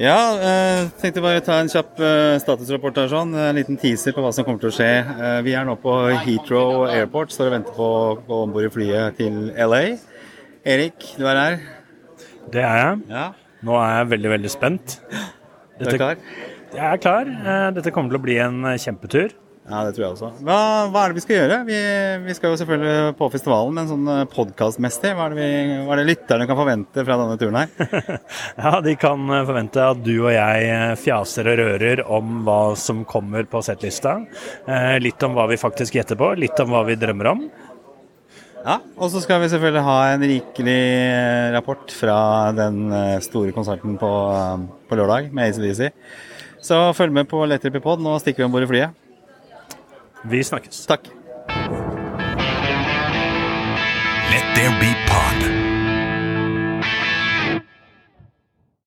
Ja, eh, tenkte bare ta en kjapp eh, statusrapport her, sånn. En liten teaser på hva som kommer til å skje. Eh, vi er nå på Heathrow Airport, står og venter på å gå om bord i flyet til LA. Erik, du er her. Det er jeg. Ja. Nå er jeg veldig, veldig spent. Dette, du er klar? Jeg er klar. Eh, Dette kommer til å bli en eh, kjempetur. Ja, det tror jeg også. Hva, hva er det vi skal gjøre? Vi, vi skal jo selvfølgelig på festivalen, men sånn podkastmessig, hva, hva er det lytterne kan forvente fra denne turen her? Ja, De kan eh, forvente at du og jeg eh, fjaser og rører om hva som kommer på settlista. Eh, Litt om hva vi faktisk gjetter på, litt om hva vi drømmer om. Ja, og så skal vi selvfølgelig ha en rikelig eh, rapport fra den eh, store konserten på, eh, på lørdag med ACDC. Så følg med på Letter Pod. Nå stikker vi om bord i flyet. Vi snakkes. Takk. Let there be pod.